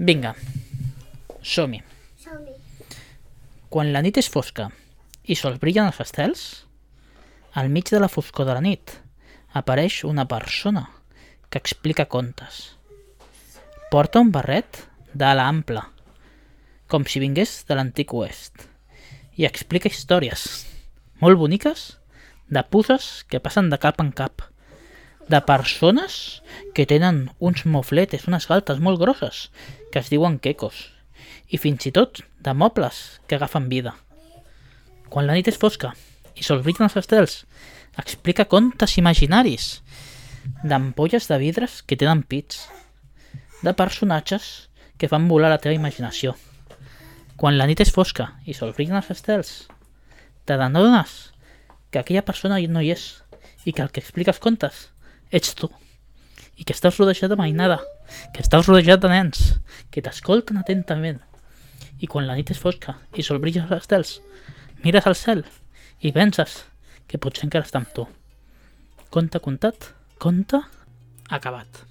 Vinga, som-hi. Som-hi. Quan la nit és fosca i sols brillen els estels, al mig de la foscor de la nit apareix una persona que explica contes. Porta un barret d'ala ampla, com si vingués de l'antic oest, i explica històries molt boniques de puces que passen de cap en cap, de persones que tenen uns mofletes, unes galtes molt grosses, que es diuen quecos, i fins i tot de mobles que agafen vida. Quan la nit és fosca i sols brillen els estels, explica contes imaginaris d'ampolles de vidres que tenen pits, de personatges que fan volar la teva imaginació. Quan la nit és fosca i sols brillen els estels, te n'adones que aquella persona no hi és i que el que explica els contes ets tu i que estàs rodejat de mainada, que estàs rodejat de nens, que t'escolten atentament. I quan la nit és fosca i sol brillen els estels, mires al cel i penses que potser encara està amb tu. Conte contat, conte acabat.